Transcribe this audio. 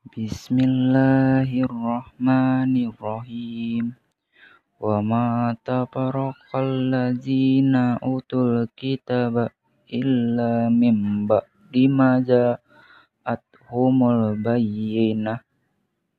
Bismillahirrahmanirrahim. Wa ma tafarraqal ladzina utul kitaba illa mim ba'di ma ja'atuhumul bayyinah